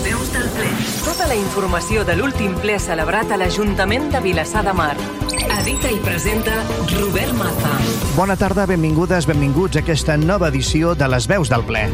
Les veus del ple. Tota la informació de l'últim ple celebrat a l'Ajuntament de Vilassar de Mar. Edita i presenta Robert Maza. Bona tarda, benvingudes, benvinguts a aquesta nova edició de Les veus del ple.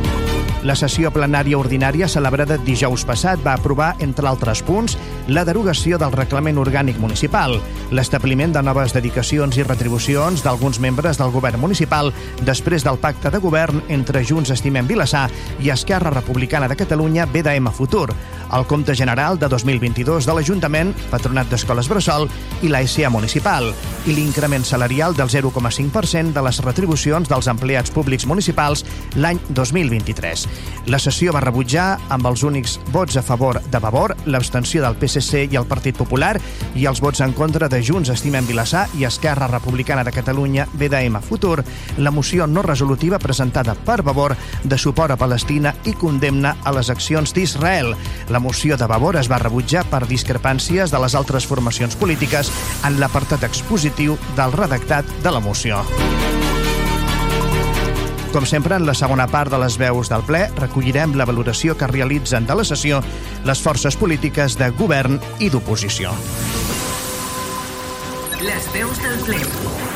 La sessió plenària ordinària celebrada dijous passat va aprovar, entre altres punts, la derogació del reglament orgànic municipal, l'establiment de noves dedicacions i retribucions d'alguns membres del govern municipal després del pacte de govern entre Junts Estimem Vilassar i Esquerra Republicana de Catalunya BDM Futur, el compte general de 2022 de l'Ajuntament, Patronat d'Escoles Bressol i la SEA Municipal, i l'increment salarial del 0,5% de les retribucions dels empleats públics municipals l'any 2023. La sessió va rebutjar, amb els únics vots a favor de Vavor, l'abstenció del PSC i el Partit Popular i els vots en contra de Junts Estimem Vilassar i Esquerra Republicana de Catalunya BDM Futur, la moció no resolutiva presentada per Vavor de suport a Palestina i condemna a les accions d'Israel. La moció de Vavor es va rebutjar per discrepàncies de les altres formacions polítiques en l'apartat expositiu del redactat de la moció. Com sempre, en la segona part de les veus del ple recollirem la valoració que realitzen de la sessió les forces polítiques de govern i d'oposició. Les veus del ple.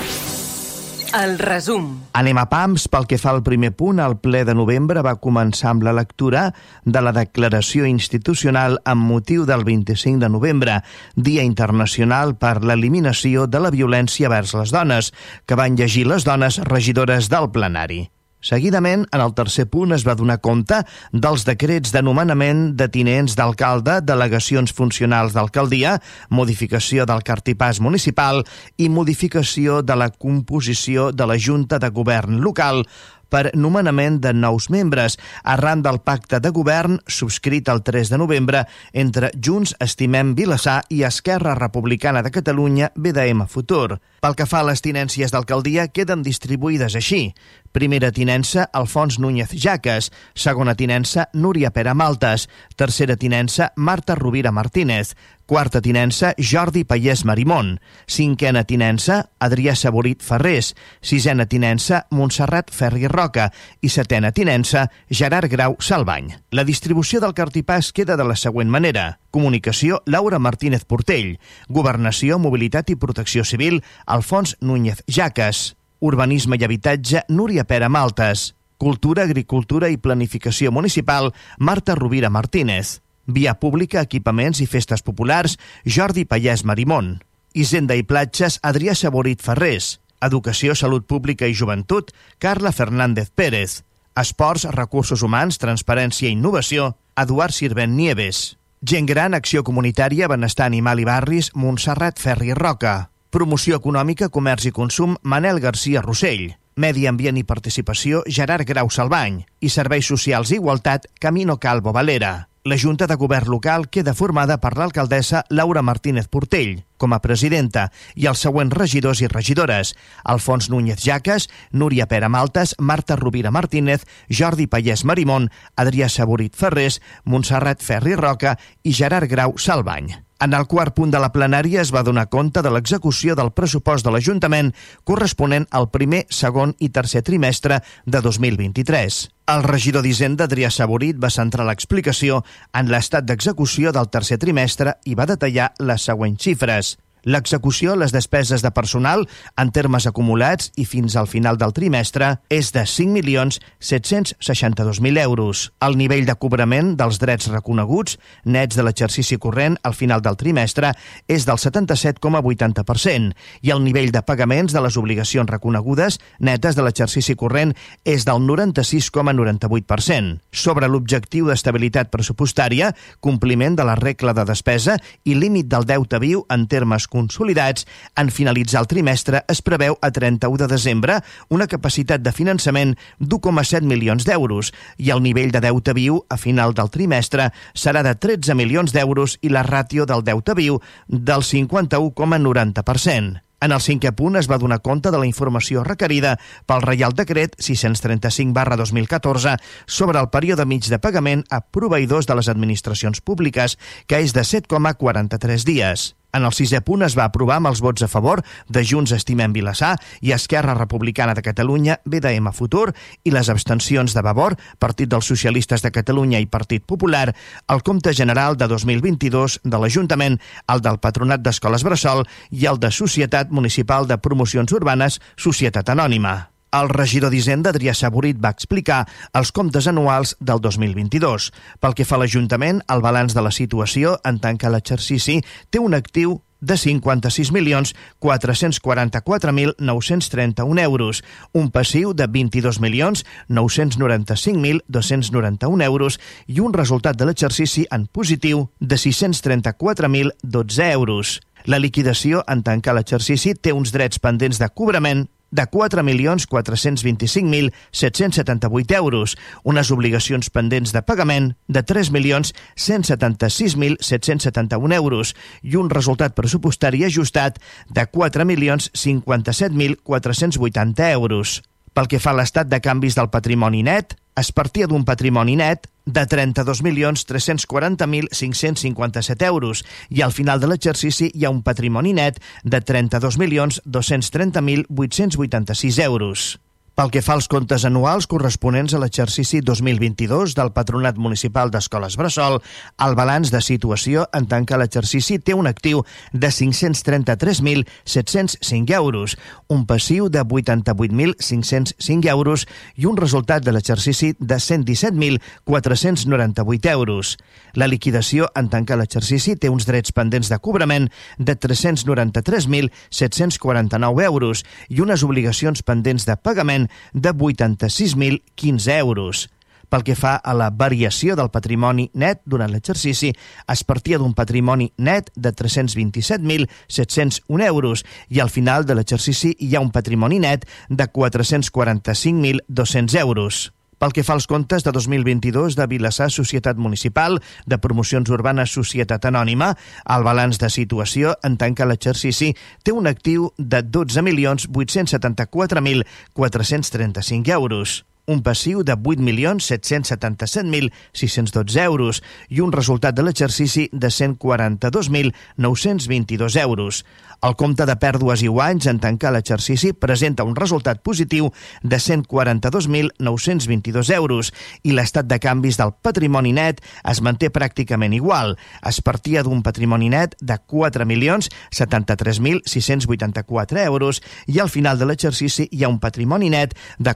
El resum. Anem a pams. Pel que fa al primer punt, el ple de novembre va començar amb la lectura de la declaració institucional amb motiu del 25 de novembre, Dia Internacional per l'Eliminació de la Violència vers les Dones, que van llegir les dones regidores del plenari. Seguidament, en el tercer punt es va donar compte dels decrets de nomenament de tinents d'alcalde, delegacions funcionals d'alcaldia, modificació del cartipàs municipal i modificació de la composició de la Junta de Govern local per nomenament de nous membres, arran del pacte de govern subscrit el 3 de novembre entre Junts Estimem Vilassar i Esquerra Republicana de Catalunya BDM Futur. Pel que fa a les tinències d'alcaldia, queden distribuïdes així. Primera tinença, Alfons Núñez Jaques. Segona tinença, Núria Pera Maltes. Tercera tinença, Marta Rovira Martínez. Quarta tinença, Jordi Pallès Marimón. Cinquena tinença, Adrià Saborit Ferrés. Sisena tinença, Montserrat Ferri Roca. I setena tinença, Gerard Grau Salvany. La distribució del cartipàs queda de la següent manera. Comunicació, Laura Martínez Portell. Governació, Mobilitat i Protecció Civil, Alfons Núñez Jaques. Urbanisme i Habitatge, Núria Pera Maltes. Cultura, Agricultura i Planificació Municipal, Marta Rovira Martínez. Via Pública, Equipaments i Festes Populars, Jordi Pallès Marimón. Hisenda i Platges, Adrià Saborit Ferrés. Educació, Salut Pública i Joventut, Carla Fernández Pérez. Esports, Recursos Humans, Transparència i Innovació, Eduard Sirvent Nieves. Gent gran, Acció Comunitària, Benestar Animal i Barris, Montserrat Ferri Roca. Promoció Econòmica, Comerç i Consum, Manel Garcia Rossell. Medi Ambient i Participació, Gerard Grau Salvany. I Serveis Socials i Igualtat, Camino Calvo Valera. La Junta de Govern local queda formada per l'alcaldessa Laura Martínez Portell, com a presidenta, i els següents regidors i regidores, Alfons Núñez Jaques, Núria Pera Maltes, Marta Rovira Martínez, Jordi Pallès Marimón, Adrià Saborit Ferrés, Montserrat Ferri Roca i Gerard Grau Salvany. En el quart punt de la plenària es va donar compte de l'execució del pressupost de l'Ajuntament corresponent al primer, segon i tercer trimestre de 2023. El regidor d'Hisenda, Adrià Saborit, va centrar l'explicació en l'estat d'execució del tercer trimestre i va detallar les següents xifres. L'execució, les despeses de personal, en termes acumulats i fins al final del trimestre, és de 5.762.000 euros. El nivell de cobrament dels drets reconeguts, nets de l'exercici corrent al final del trimestre, és del 77,80% i el nivell de pagaments de les obligacions reconegudes, netes de l'exercici corrent, és del 96,98%. Sobre l'objectiu d'estabilitat pressupostària, compliment de la regla de despesa i límit del deute viu en termes consolidats, en finalitzar el trimestre es preveu a 31 de desembre una capacitat de finançament d'1,7 milions d'euros i el nivell de deute viu a final del trimestre serà de 13 milions d'euros i la ràtio del deute viu del 51,90%. En el cinquè punt es va donar compte de la informació requerida pel Reial Decret 635 barra 2014 sobre el període mig de pagament a proveïdors de les administracions públiques, que és de 7,43 dies. En el sisè punt es va aprovar amb els vots a favor de Junts Estimem Vilassar i Esquerra Republicana de Catalunya, BDM Futur i les abstencions de Vavor, Partit dels Socialistes de Catalunya i Partit Popular, el compte general de 2022 de l'Ajuntament, el del Patronat d'Escoles Bressol i el de Societat Municipal de Promocions Urbanes, Societat Anònima. El regidor d'Hisenda, Adrià Saborit, va explicar els comptes anuals del 2022. Pel que fa a l'Ajuntament, el balanç de la situació en tant que l'exercici té un actiu de 56.444.931 euros, un passiu de 22.995.291 euros i un resultat de l'exercici en positiu de 634.012 euros. La liquidació en tancar l'exercici té uns drets pendents de cobrament de 4.425.778 euros, unes obligacions pendents de pagament de 3.176.771 euros i un resultat pressupostari ajustat de 4.057.480 euros. Pel que fa a l'estat de canvis del patrimoni net, es partia d'un patrimoni net de 32.340.557 euros i al final de l'exercici hi ha un patrimoni net de 32.230.886 euros. Pel que fa als comptes anuals corresponents a l'exercici 2022 del Patronat Municipal d'Escoles Bressol, el balanç de situació en tant que l'exercici té un actiu de 533.705 euros, un passiu de 88.505 euros i un resultat de l'exercici de 117.498 euros. La liquidació en tant que l'exercici té uns drets pendents de cobrament de 393.749 euros i unes obligacions pendents de pagament de 86.015 euros. Pel que fa a la variació del patrimoni net durant l'exercici, es partia d'un patrimoni net de 327.701 euros i al final de l'exercici hi ha un patrimoni net de 445.200 euros. Pel que fa als comptes de 2022 de Vilassar Societat Municipal, de Promocions Urbanes Societat Anònima, el balanç de situació en tant que l'exercici té un actiu de 12.874.435 euros un passiu de 8.777.612 euros i un resultat de l'exercici de 142.922 euros. El compte de pèrdues i guanys en tancar l'exercici presenta un resultat positiu de 142.922 euros i l'estat de canvis del patrimoni net es manté pràcticament igual. Es partia d'un patrimoni net de 4.073.684 euros i al final de l'exercici hi ha un patrimoni net de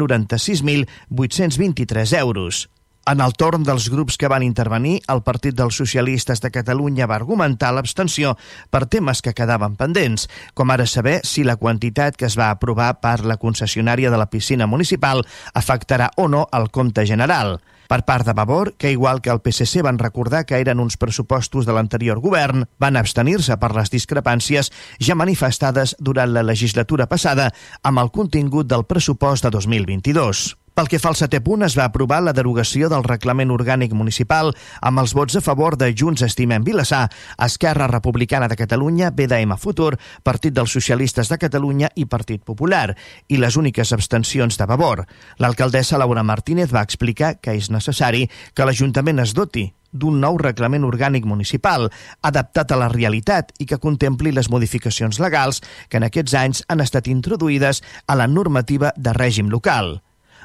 4.096.823 euros. En el torn dels grups que van intervenir, el Partit dels Socialistes de Catalunya va argumentar l'abstenció per temes que quedaven pendents, com ara saber si la quantitat que es va aprovar per la concessionària de la piscina municipal afectarà o no el compte general. Per part de Vavor, que igual que el PSC van recordar que eren uns pressupostos de l'anterior govern, van abstenir-se per les discrepàncies ja manifestades durant la legislatura passada amb el contingut del pressupost de 2022. Pel que fa al setè punt, es va aprovar la derogació del reglament orgànic municipal amb els vots a favor de Junts Estimem Vilassar, Esquerra Republicana de Catalunya, BDM Futur, Partit dels Socialistes de Catalunya i Partit Popular, i les úniques abstencions de Vavor. L'alcaldessa Laura Martínez va explicar que és necessari que l'Ajuntament es doti d'un nou reglament orgànic municipal, adaptat a la realitat i que contempli les modificacions legals que en aquests anys han estat introduïdes a la normativa de règim local.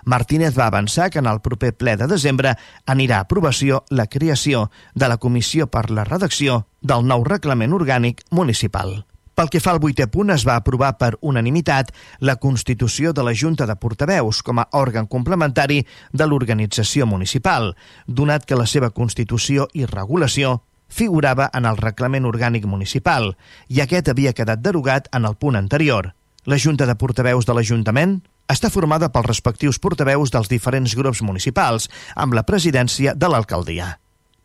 Martínez va avançar que en el proper ple de desembre anirà a aprovació la creació de la Comissió per la redacció del nou reglament orgànic municipal. Pel que fa al vuitè punt, es va aprovar per unanimitat la constitució de la Junta de Portaveus com a òrgan complementari de l'organització municipal, donat que la seva constitució i regulació figurava en el reglament orgànic municipal i aquest havia quedat derogat en el punt anterior. La Junta de Portaveus de l'Ajuntament està formada pels respectius portaveus dels diferents grups municipals, amb la presidència de l'alcaldia.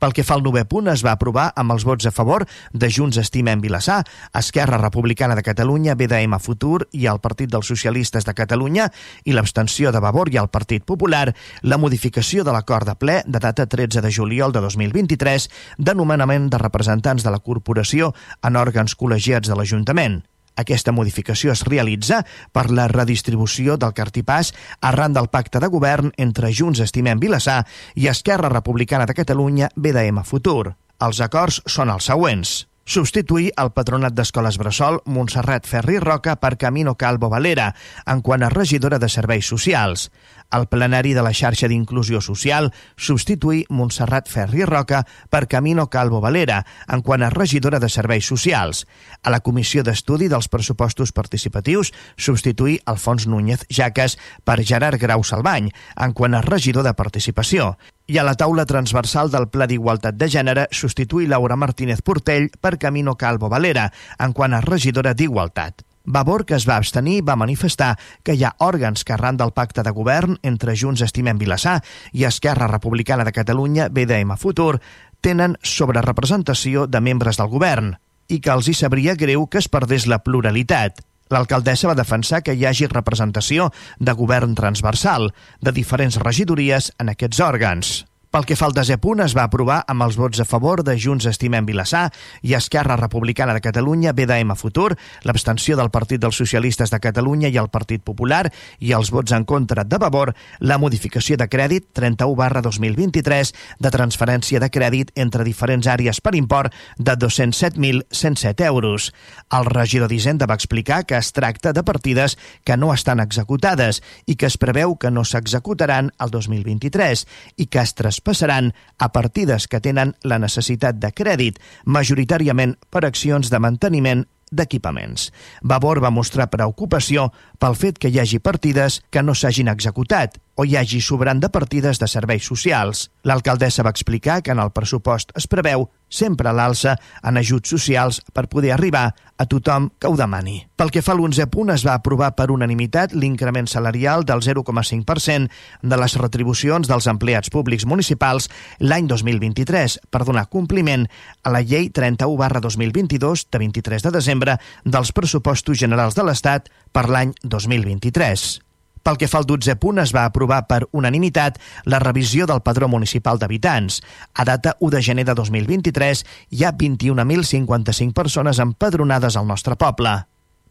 Pel que fa al novè punt, es va aprovar amb els vots a favor de Junts Estimem Vilassar, Esquerra Republicana de Catalunya, BDM Futur i el Partit dels Socialistes de Catalunya i l'abstenció de Vavor i el Partit Popular la modificació de l'acord de ple de data 13 de juliol de 2023 de nomenament de representants de la corporació en òrgans col·legiats de l'Ajuntament. Aquesta modificació es realitza per la redistribució del cartipàs arran del pacte de govern entre Junts Estimem Vilassar i Esquerra Republicana de Catalunya BDM Futur. Els acords són els següents. substituir el patronat d'escoles Bressol Montserrat Ferri Roca per Camino Calvo Valera en quant a regidora de serveis socials. Al plenari de la xarxa d'inclusió social substituir Montserrat Ferri Roca per Camino Calvo Valera en quant a regidora de serveis socials. A la comissió d'estudi dels pressupostos participatius substituir Alfons Núñez Jaques per Gerard Grau Salvany en quant a regidor de participació i a la taula transversal del Pla d'Igualtat de Gènere substituir Laura Martínez Portell per Camino Calvo Valera, en quant a regidora d'Igualtat. Vavor, que es va abstenir, va manifestar que hi ha òrgans que arran del pacte de govern entre Junts Estimem Vilassar i Esquerra Republicana de Catalunya, BDM Futur, tenen sobre representació de membres del govern i que els hi sabria greu que es perdés la pluralitat. L'alcaldessa va defensar que hi hagi representació de govern transversal de diferents regidories en aquests òrgans. Pel que fa al desè punt, es va aprovar amb els vots a favor de Junts Estimem Vilassar i Esquerra Republicana de Catalunya, BDM Futur, l'abstenció del Partit dels Socialistes de Catalunya i el Partit Popular i els vots en contra de Vavor, la modificació de crèdit 31 barra 2023 de transferència de crèdit entre diferents àrees per import de 207.107 euros. El regidor d'Hisenda va explicar que es tracta de partides que no estan executades i que es preveu que no s'executaran el 2023 i que es traspassaran a partides que tenen la necessitat de crèdit, majoritàriament per accions de manteniment d'equipaments. Vavor va mostrar preocupació pel fet que hi hagi partides que no s'hagin executat o hi hagi sobrant de partides de serveis socials. L'alcaldessa va explicar que en el pressupost es preveu sempre l'alça en ajuts socials per poder arribar a tothom que ho demani. Pel que fa a l'11 punt, es va aprovar per unanimitat l'increment salarial del 0,5% de les retribucions dels empleats públics municipals l'any 2023 per donar compliment a la llei 31 barra 2022 de 23 de desembre dels pressupostos generals de l'Estat per l'any 2023. Pel que fa al 12 punt, es va aprovar per unanimitat la revisió del padró municipal d'habitants. A data 1 de gener de 2023 hi ha 21.055 persones empadronades al nostre poble.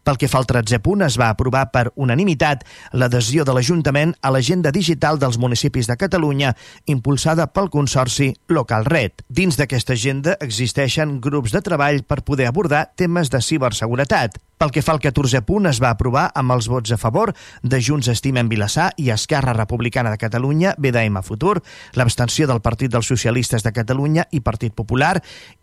Pel que fa al 13 punt, es va aprovar per unanimitat l'adhesió de l'Ajuntament a l'agenda digital dels municipis de Catalunya impulsada pel Consorci Local Red. Dins d'aquesta agenda existeixen grups de treball per poder abordar temes de ciberseguretat. Pel que fa al 14 punt, es va aprovar amb els vots a favor de Junts Estimem Vilassar i Esquerra Republicana de Catalunya, BDM Futur, l'abstenció del Partit dels Socialistes de Catalunya i Partit Popular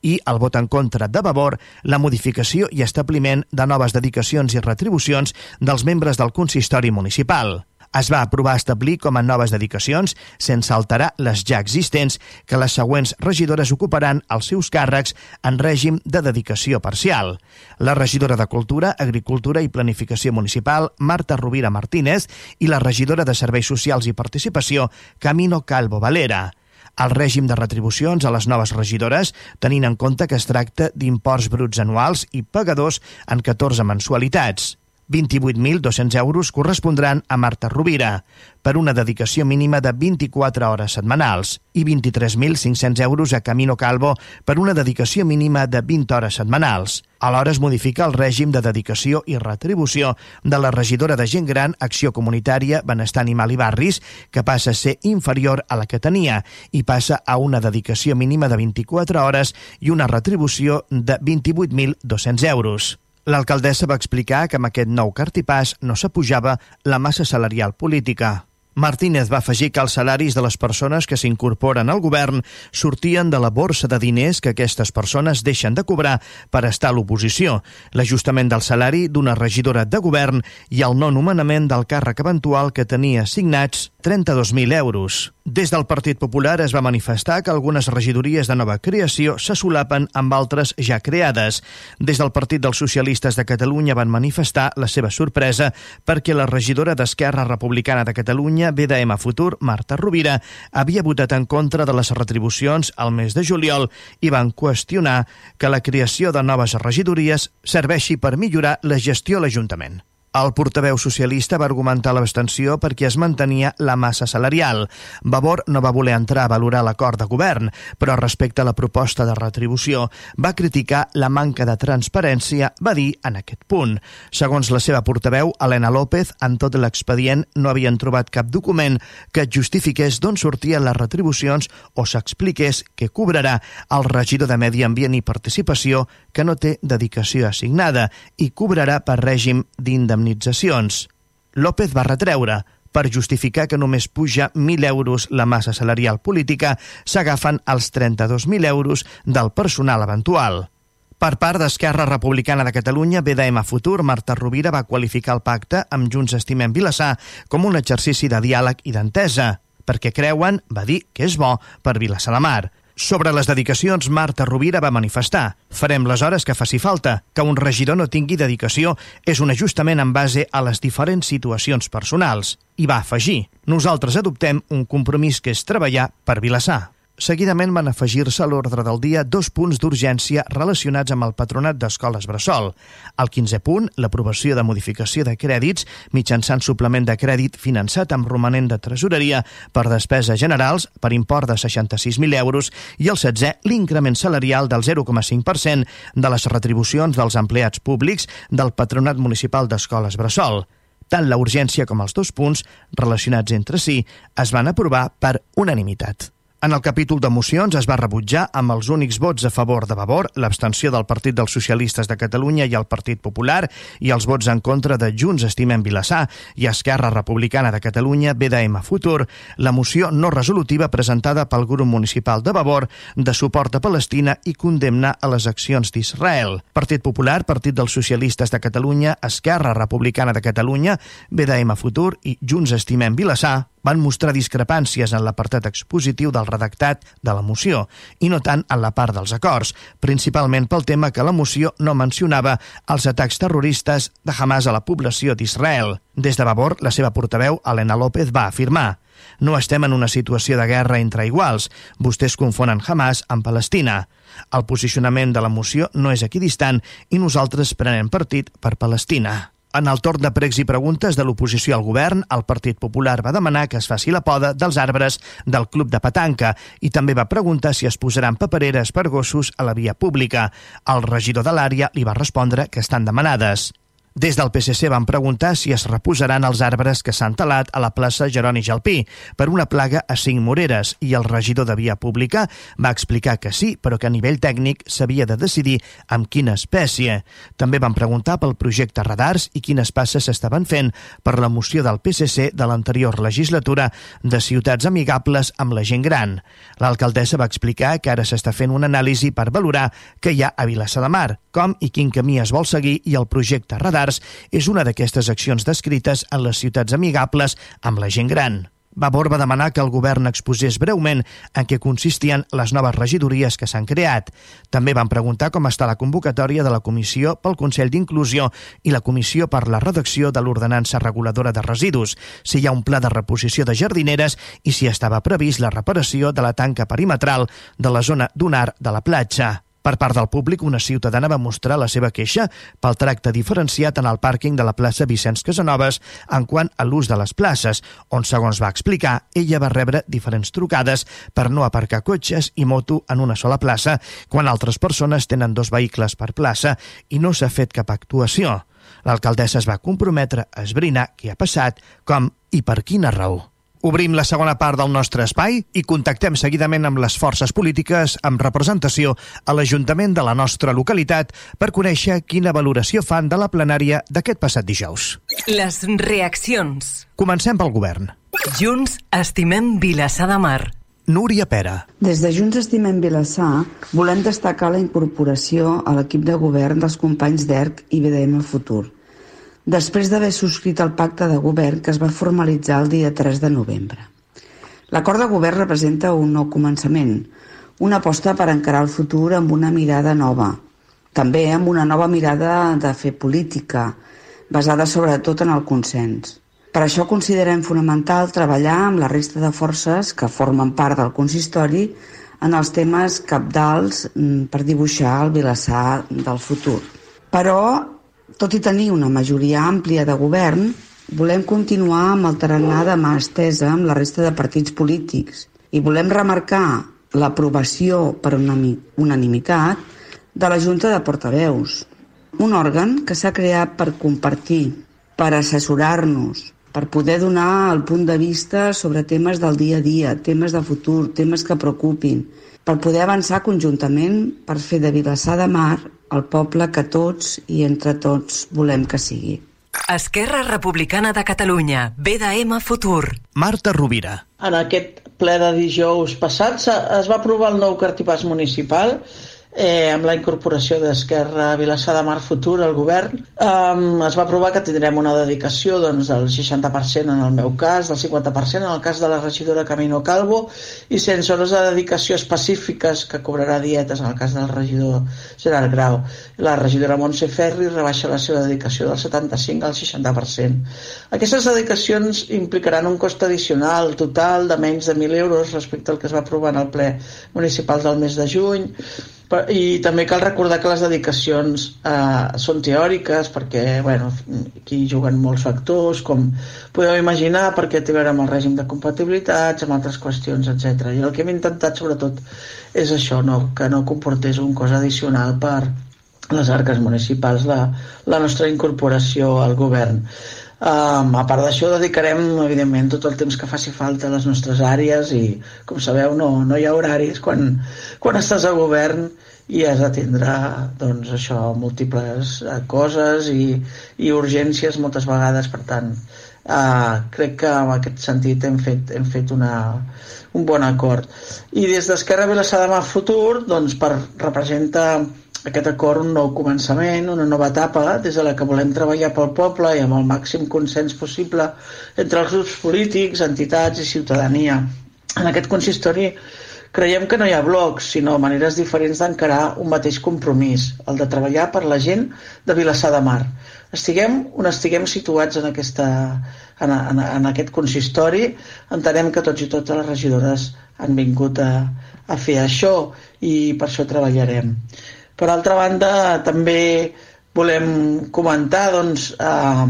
i el vot en contra de Vavor, la modificació i establiment de noves dedicacions i retribucions dels membres del consistori municipal. Es va aprovar establir com a noves dedicacions, sense alterar les ja existents, que les següents regidores ocuparan els seus càrrecs en règim de dedicació parcial. La regidora de Cultura, Agricultura i Planificació Municipal, Marta Rovira Martínez, i la regidora de Serveis Socials i Participació, Camino Calvo Valera el règim de retribucions a les noves regidores, tenint en compte que es tracta d'imports bruts anuals i pagadors en 14 mensualitats. 28.200 euros correspondran a Marta Rovira per una dedicació mínima de 24 hores setmanals i 23.500 euros a Camino Calvo per una dedicació mínima de 20 hores setmanals. Alhora es modifica el règim de dedicació i retribució de la regidora de gent gran, Acció Comunitària, Benestar Animal i Barris, que passa a ser inferior a la que tenia i passa a una dedicació mínima de 24 hores i una retribució de 28.200 euros. L'alcaldessa va explicar que amb aquest nou cartipàs no s'apujava la massa salarial política. Martínez va afegir que els salaris de les persones que s'incorporen al govern sortien de la borsa de diners que aquestes persones deixen de cobrar per estar a l'oposició, l'ajustament del salari d'una regidora de govern i el no nomenament del càrrec eventual que tenia assignats 32.000 euros. Des del Partit Popular es va manifestar que algunes regidories de nova creació se solapen amb altres ja creades. Des del Partit dels Socialistes de Catalunya van manifestar la seva sorpresa perquè la regidora d'Esquerra Republicana de Catalunya Catalunya, BDM Futur, Marta Rovira, havia votat en contra de les retribucions al mes de juliol i van qüestionar que la creació de noves regidories serveixi per millorar la gestió a l'Ajuntament. El portaveu socialista va argumentar l'abstenció perquè es mantenia la massa salarial. Vavor no va voler entrar a valorar l'acord de govern, però respecte a la proposta de retribució va criticar la manca de transparència, va dir en aquest punt. Segons la seva portaveu, Helena López, en tot l'expedient no havien trobat cap document que justifiqués d'on sortien les retribucions o s'expliqués què cobrarà el regidor de Medi Ambient i Participació que no té dedicació assignada i cobrarà per règim d'indemnització indemnitzacions. López va retreure per justificar que només puja 1.000 euros la massa salarial política, s'agafen els 32.000 euros del personal eventual. Per part d'Esquerra Republicana de Catalunya, BDM Futur, Marta Rovira va qualificar el pacte amb Junts Estimem Vilassar com un exercici de diàleg i d'entesa, perquè creuen, va dir, que és bo per Vilassar de Mar. Sobre les dedicacions, Marta Rovira va manifestar «Farem les hores que faci falta. Que un regidor no tingui dedicació és un ajustament en base a les diferents situacions personals». I va afegir «Nosaltres adoptem un compromís que és treballar per Vilassar». Seguidament van afegir-se a l'ordre del dia dos punts d'urgència relacionats amb el patronat d'escoles Bressol. El 15 punt, l'aprovació de modificació de crèdits mitjançant suplement de crèdit finançat amb romanent de tresoreria per despeses generals per import de 66.000 euros i el 16, l'increment salarial del 0,5% de les retribucions dels empleats públics del patronat municipal d'escoles Bressol. Tant la urgència com els dos punts, relacionats entre si, es van aprovar per unanimitat. En el capítol de mocions es va rebutjar amb els únics vots a favor de Vavor, l'abstenció del Partit dels Socialistes de Catalunya i el Partit Popular i els vots en contra de Junts Estimem Vilassar i Esquerra Republicana de Catalunya, BDM Futur, la moció no resolutiva presentada pel grup municipal de Vavor de suport a Palestina i condemna a les accions d'Israel. Partit Popular, Partit dels Socialistes de Catalunya, Esquerra Republicana de Catalunya, BDM Futur i Junts Estimem Vilassar van mostrar discrepàncies en l'apartat expositiu del redactat de la moció i no tant en la part dels acords, principalment pel tema que la moció no mencionava els atacs terroristes de Hamas a la població d'Israel. Des de Vavor, la seva portaveu, Helena López, va afirmar no estem en una situació de guerra entre iguals. Vostès confonen Hamas amb Palestina. El posicionament de la moció no és equidistant i nosaltres prenem partit per Palestina. En el torn de pregs i preguntes de l'oposició al govern, el Partit Popular va demanar que es faci la poda dels arbres del Club de Petanca i també va preguntar si es posaran papereres per gossos a la via pública. El regidor de l'àrea li va respondre que estan demanades. Des del PSC van preguntar si es reposaran els arbres que s'han talat a la plaça Jeroni Jalpí per una plaga a cinc moreres i el regidor de Via Pública va explicar que sí, però que a nivell tècnic s'havia de decidir amb quina espècie. També van preguntar pel projecte Radars i quines passes s'estaven fent per la moció del PSC de l'anterior legislatura de ciutats amigables amb la gent gran. L'alcaldessa va explicar que ara s'està fent una anàlisi per valorar què hi ha a Vilassar de Mar, com i quin camí es vol seguir i el projecte Radars Balears és una d'aquestes accions descrites en les ciutats amigables amb la gent gran. Vavor va demanar que el govern exposés breument en què consistien les noves regidories que s'han creat. També van preguntar com està la convocatòria de la Comissió pel Consell d'Inclusió i la Comissió per la redacció de l'Ordenança Reguladora de Residus, si hi ha un pla de reposició de jardineres i si estava previst la reparació de la tanca perimetral de la zona dunar de la platja. Per part del públic, una ciutadana va mostrar la seva queixa pel tracte diferenciat en el pàrquing de la plaça Vicenç Casanovas en quant a l'ús de les places, on, segons va explicar, ella va rebre diferents trucades per no aparcar cotxes i moto en una sola plaça, quan altres persones tenen dos vehicles per plaça i no s'ha fet cap actuació. L'alcaldessa es va comprometre a esbrinar què ha passat, com i per quina raó. Obrim la segona part del nostre espai i contactem seguidament amb les forces polítiques amb representació a l'Ajuntament de la nostra localitat per conèixer quina valoració fan de la plenària d'aquest passat dijous. Les reaccions. Comencem pel govern. Junts estimem Vilassar de Mar. Núria Pera. Des de Junts Estimem Vilassar volem destacar la incorporació a l'equip de govern dels companys d'ERC i BDM Futur després d'haver subscrit el pacte de govern que es va formalitzar el dia 3 de novembre. L'acord de govern representa un nou començament, una aposta per encarar el futur amb una mirada nova, també amb una nova mirada de fer política, basada sobretot en el consens. Per això considerem fonamental treballar amb la resta de forces que formen part del consistori en els temes capdals mm, per dibuixar el Vilassar del futur. Però Tot i tenir una majoria àmplia de govern, volem continuar amb el tarannà de mà estesa amb la resta de partits polítics i volem remarcar l'aprovació per unanimitat de la Junta de Portaveus, un òrgan que s'ha creat per compartir, per assessorar-nos, per poder donar el punt de vista sobre temes del dia a dia, temes de futur, temes que preocupin, per poder avançar conjuntament per fer de Vilassar de Mar el poble que tots i entre tots volem que sigui. Esquerra Republicana de Catalunya, BDM Futur. Marta Rovira. En aquest ple de dijous passat es va aprovar el nou cartipàs municipal eh, amb la incorporació d'Esquerra Vilassar de Mar Futur al govern, eh, es va aprovar que tindrem una dedicació doncs, del 60% en el meu cas, del 50% en el cas de la regidora Camino Calvo i sense hores de dedicació específiques que cobrarà dietes en el cas del regidor Gerard Grau. La regidora Montse Ferri rebaixa la seva dedicació del 75 al 60%. Aquestes dedicacions implicaran un cost addicional total de menys de 1.000 euros respecte al que es va aprovar en el ple municipal del mes de juny i també cal recordar que les dedicacions eh, són teòriques perquè bueno, aquí juguen molts factors com podeu imaginar perquè té a veure amb el règim de compatibilitats amb altres qüestions, etc. i el que hem intentat sobretot és això no? que no comportés un cost addicional per les arques municipals la, la nostra incorporació al govern Um, a part d'això dedicarem evidentment tot el temps que faci falta a les nostres àrees i com sabeu no, no hi ha horaris quan, quan estàs a govern i has d'atendre doncs, això, múltiples uh, coses i, i urgències moltes vegades. Per tant uh, crec que en aquest sentit hem fet, hem fet una, un bon acord. I des d'Esquerra Vilassar de Mar Futur doncs, per representar aquest acord un nou començament, una nova etapa des de la que volem treballar pel poble i amb el màxim consens possible entre els grups polítics, entitats i ciutadania. En aquest consistori creiem que no hi ha blocs, sinó maneres diferents d'encarar un mateix compromís, el de treballar per la gent de Vilassar de Mar. Estiguem on estiguem situats en, aquesta, en, en, en aquest consistori, entenem que tots i totes les regidores han vingut a, a fer això i per això treballarem. Per altra banda, també volem comentar doncs, eh,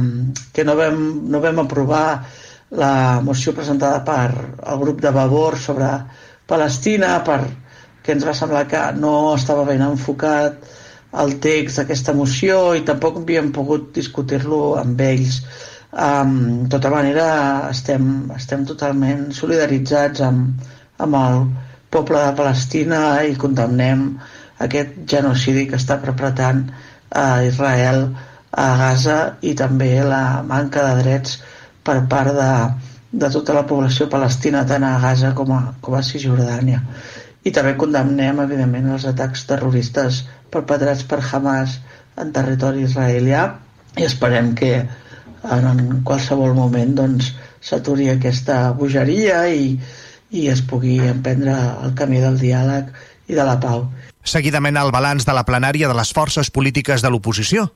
que no vam, no vam aprovar la moció presentada per el grup de Vavor sobre Palestina perquè ens va semblar que no estava ben enfocat el text d'aquesta moció i tampoc havíem pogut discutir-lo amb ells. Um, de tota manera, estem, estem totalment solidaritzats amb, amb el poble de Palestina i condemnem aquest genocidi que està perpetrant a Israel a Gaza i també la manca de drets per part de, de tota la població palestina tant a Gaza com a, com a Cisjordània i també condemnem evidentment els atacs terroristes perpetrats per Hamas en territori israelià i esperem que en qualsevol moment doncs s'aturi aquesta bogeria i, i es pugui emprendre el camí del diàleg i de la pau. Seguidament el balanç de la plenària de les forces polítiques de l'oposició.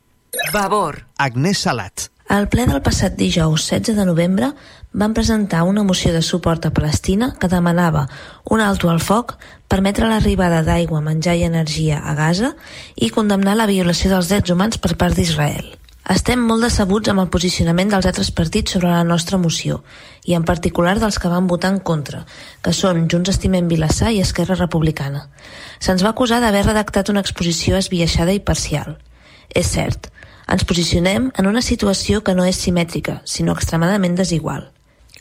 Vavor. Agnès Salat. Al ple del passat dijous 16 de novembre van presentar una moció de suport a Palestina que demanava un alto al foc, permetre l'arribada d'aigua, menjar i energia a Gaza i condemnar la violació dels drets humans per part d'Israel. Estem molt decebuts amb el posicionament dels altres partits sobre la nostra moció, i en particular dels que van votar en contra, que són Junts Estimem Vilassar i Esquerra Republicana. Se'ns va acusar d'haver redactat una exposició esbiaixada i parcial. És cert, ens posicionem en una situació que no és simètrica, sinó extremadament desigual.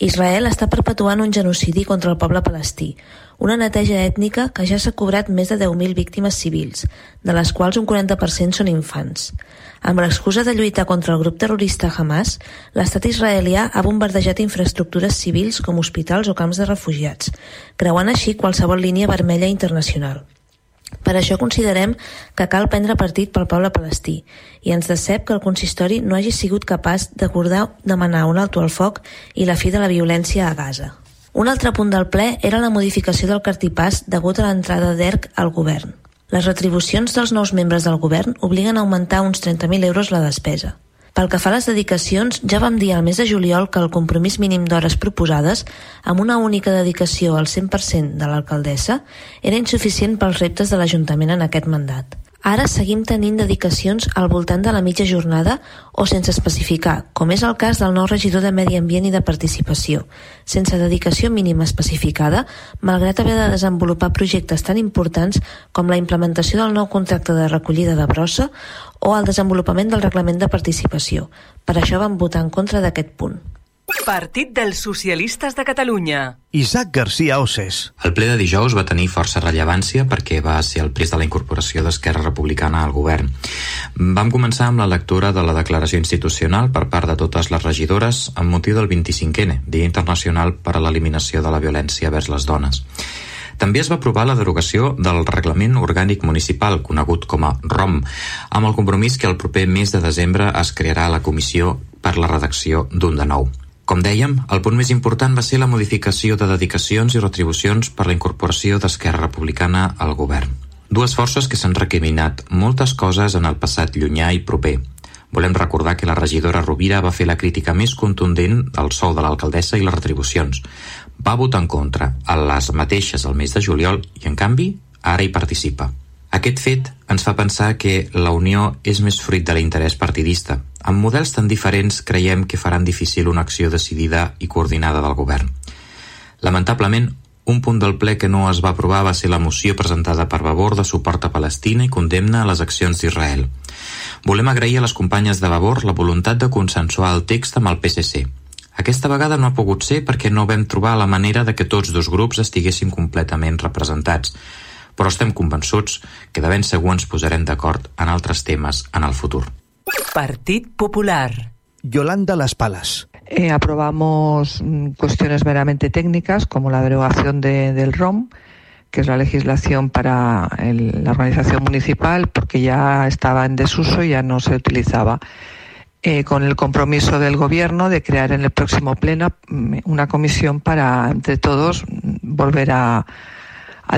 Israel està perpetuant un genocidi contra el poble palestí, una neteja ètnica que ja s'ha cobrat més de 10.000 víctimes civils, de les quals un 40% són infants. Amb l'excusa de lluitar contra el grup terrorista Hamas, l'estat israelià ha bombardejat infraestructures civils com hospitals o camps de refugiats, creuant així qualsevol línia vermella internacional. Per això considerem que cal prendre partit pel poble palestí i ens decep que el consistori no hagi sigut capaç d'acordar demanar un alto al foc i la fi de la violència a Gaza. Un altre punt del ple era la modificació del cartipàs degut a l'entrada d'ERC al govern. Les retribucions dels nous membres del govern obliguen a augmentar uns 30.000 euros la despesa. Pel que fa a les dedicacions, ja vam dir al mes de juliol que el compromís mínim d'hores proposades, amb una única dedicació al 100% de l'alcaldessa, era insuficient pels reptes de l'Ajuntament en aquest mandat. Ara seguim tenint dedicacions al voltant de la mitja jornada o sense especificar, com és el cas del nou regidor de Medi Ambient i de Participació, sense dedicació mínima especificada, malgrat haver de desenvolupar projectes tan importants com la implementació del nou contracte de recollida de brossa o el desenvolupament del reglament de participació. Per això vam votar en contra d'aquest punt. Partit dels Socialistes de Catalunya. Isaac García Osses. El ple de dijous va tenir força rellevància perquè va ser el pres de la incorporació d'Esquerra Republicana al govern. Vam començar amb la lectura de la declaració institucional per part de totes les regidores amb motiu del 25N, Dia Internacional per a l'Eliminació de la Violència vers les Dones. També es va aprovar la derogació del Reglament Orgànic Municipal, conegut com a ROM, amb el compromís que el proper mes de desembre es crearà la comissió per la redacció d'un de nou. Com dèiem, el punt més important va ser la modificació de dedicacions i retribucions per la incorporació d'Esquerra Republicana al govern. Dues forces que s'han recriminat moltes coses en el passat llunyà i proper. Volem recordar que la regidora Rovira va fer la crítica més contundent del sou de l'alcaldessa i les retribucions. Va votar en contra a les mateixes el mes de juliol i, en canvi, ara hi participa. Aquest fet ens fa pensar que la Unió és més fruit de l'interès partidista. Amb models tan diferents creiem que faran difícil una acció decidida i coordinada del govern. Lamentablement, un punt del ple que no es va aprovar va ser la moció presentada per Vavor de suport a Palestina i condemna a les accions d'Israel. Volem agrair a les companyes de Vavor la voluntat de consensuar el text amb el PSC. Aquesta vegada no ha pogut ser perquè no vam trobar la manera de que tots dos grups estiguessin completament representats però estem convençuts que de ben segur ens posarem d'acord en altres temes en el futur. Partit Popular. Yolanda Las Palas. Eh, aprobamos mm, cuestiones meramente técnicas como la derogación de, del ROM, que es la legislación para el, la organización municipal, porque ya estaba en desuso y ya no se utilizaba. Eh, con el compromiso del Gobierno de crear en el próximo pleno mm, una comisión para, entre todos, mm, volver a,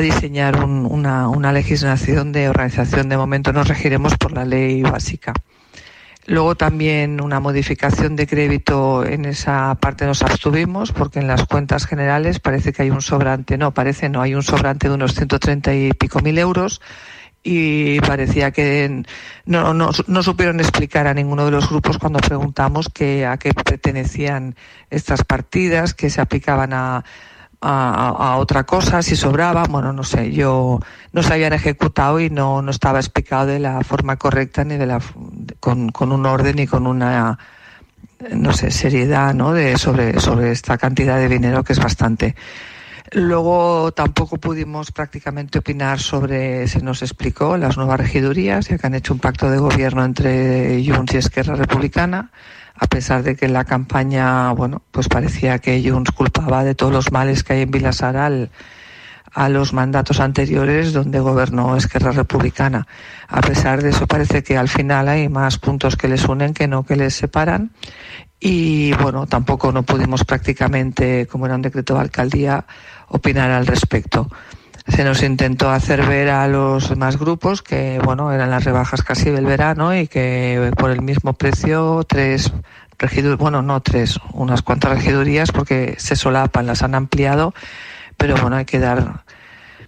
diseñar un, una, una legislación de organización. De momento nos regiremos por la ley básica. Luego también una modificación de crédito en esa parte nos abstuvimos porque en las cuentas generales parece que hay un sobrante, no, parece no, hay un sobrante de unos 130 y pico mil euros y parecía que no, no, no supieron explicar a ninguno de los grupos cuando preguntamos que, a qué pertenecían estas partidas, que se aplicaban a, a, a, otra cosa, si sobraba, bueno, no sé, yo no se habían ejecutado y no, no estaba explicado de la forma correcta ni de la con, con un orden y con una no sé, seriedad, ¿no? de sobre, sobre esta cantidad de dinero que es bastante. Luego tampoco pudimos prácticamente opinar sobre, se nos explicó, las nuevas regidurías, ya que han hecho un pacto de gobierno entre Junts y Esquerra Republicana a pesar de que la campaña, bueno, pues parecía que Junts culpaba de todos los males que hay en Vilasar al, a los mandatos anteriores donde gobernó Esquerra Republicana. A pesar de eso, parece que al final hay más puntos que les unen que no que les separan. Y bueno, tampoco no pudimos prácticamente, como era un decreto de alcaldía, opinar al respecto. Se nos intentó hacer ver a los demás grupos que, bueno, eran las rebajas casi del verano y que por el mismo precio tres regidurías, bueno, no tres, unas cuantas regidurías porque se solapan, las han ampliado, pero bueno, hay que dar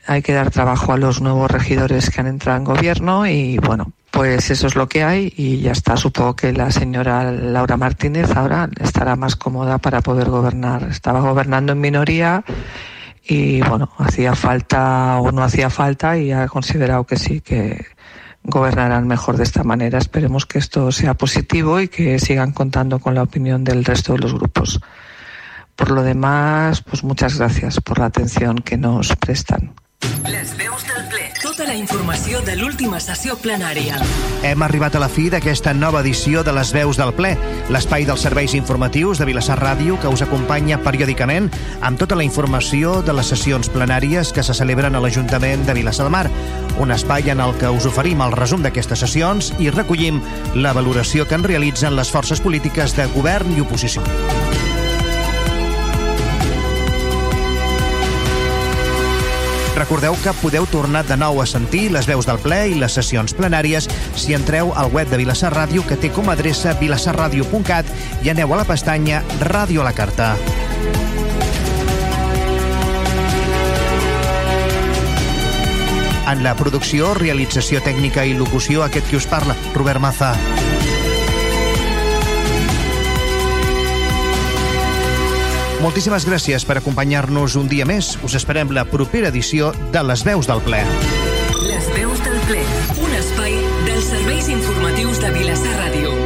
hay que dar trabajo a los nuevos regidores que han entrado en gobierno y bueno, pues eso es lo que hay y ya está. Supongo que la señora Laura Martínez ahora estará más cómoda para poder gobernar. Estaba gobernando en minoría y bueno, hacía falta o no hacía falta y ha considerado que sí, que gobernarán mejor de esta manera. Esperemos que esto sea positivo y que sigan contando con la opinión del resto de los grupos. Por lo demás, pues muchas gracias por la atención que nos prestan. Les veus del ple. Tota la informació de l'última sessió plenària. Hem arribat a la fi d'aquesta nova edició de les veus del ple, l'espai dels serveis informatius de Vilassar Ràdio que us acompanya periòdicament amb tota la informació de les sessions plenàries que se celebren a l'Ajuntament de Vilassar de Mar. Un espai en el que us oferim el resum d'aquestes sessions i recollim la valoració que en realitzen les forces polítiques de govern i oposició. Recordeu que podeu tornar de nou a sentir les veus del ple i les sessions plenàries si entreu al web de Vilassar Ràdio que té com a adreça vilassarradio.cat i aneu a la pestanya Ràdio a la Carta. En la producció, realització tècnica i locució, aquest qui us parla, Robert Maza. Moltíssimes gràcies per acompanyar-nos un dia més. Us esperem la propera edició de Les Veus del Ple. Les Veus del Ple, un espai dels serveis informatius de Vilassar Ràdio.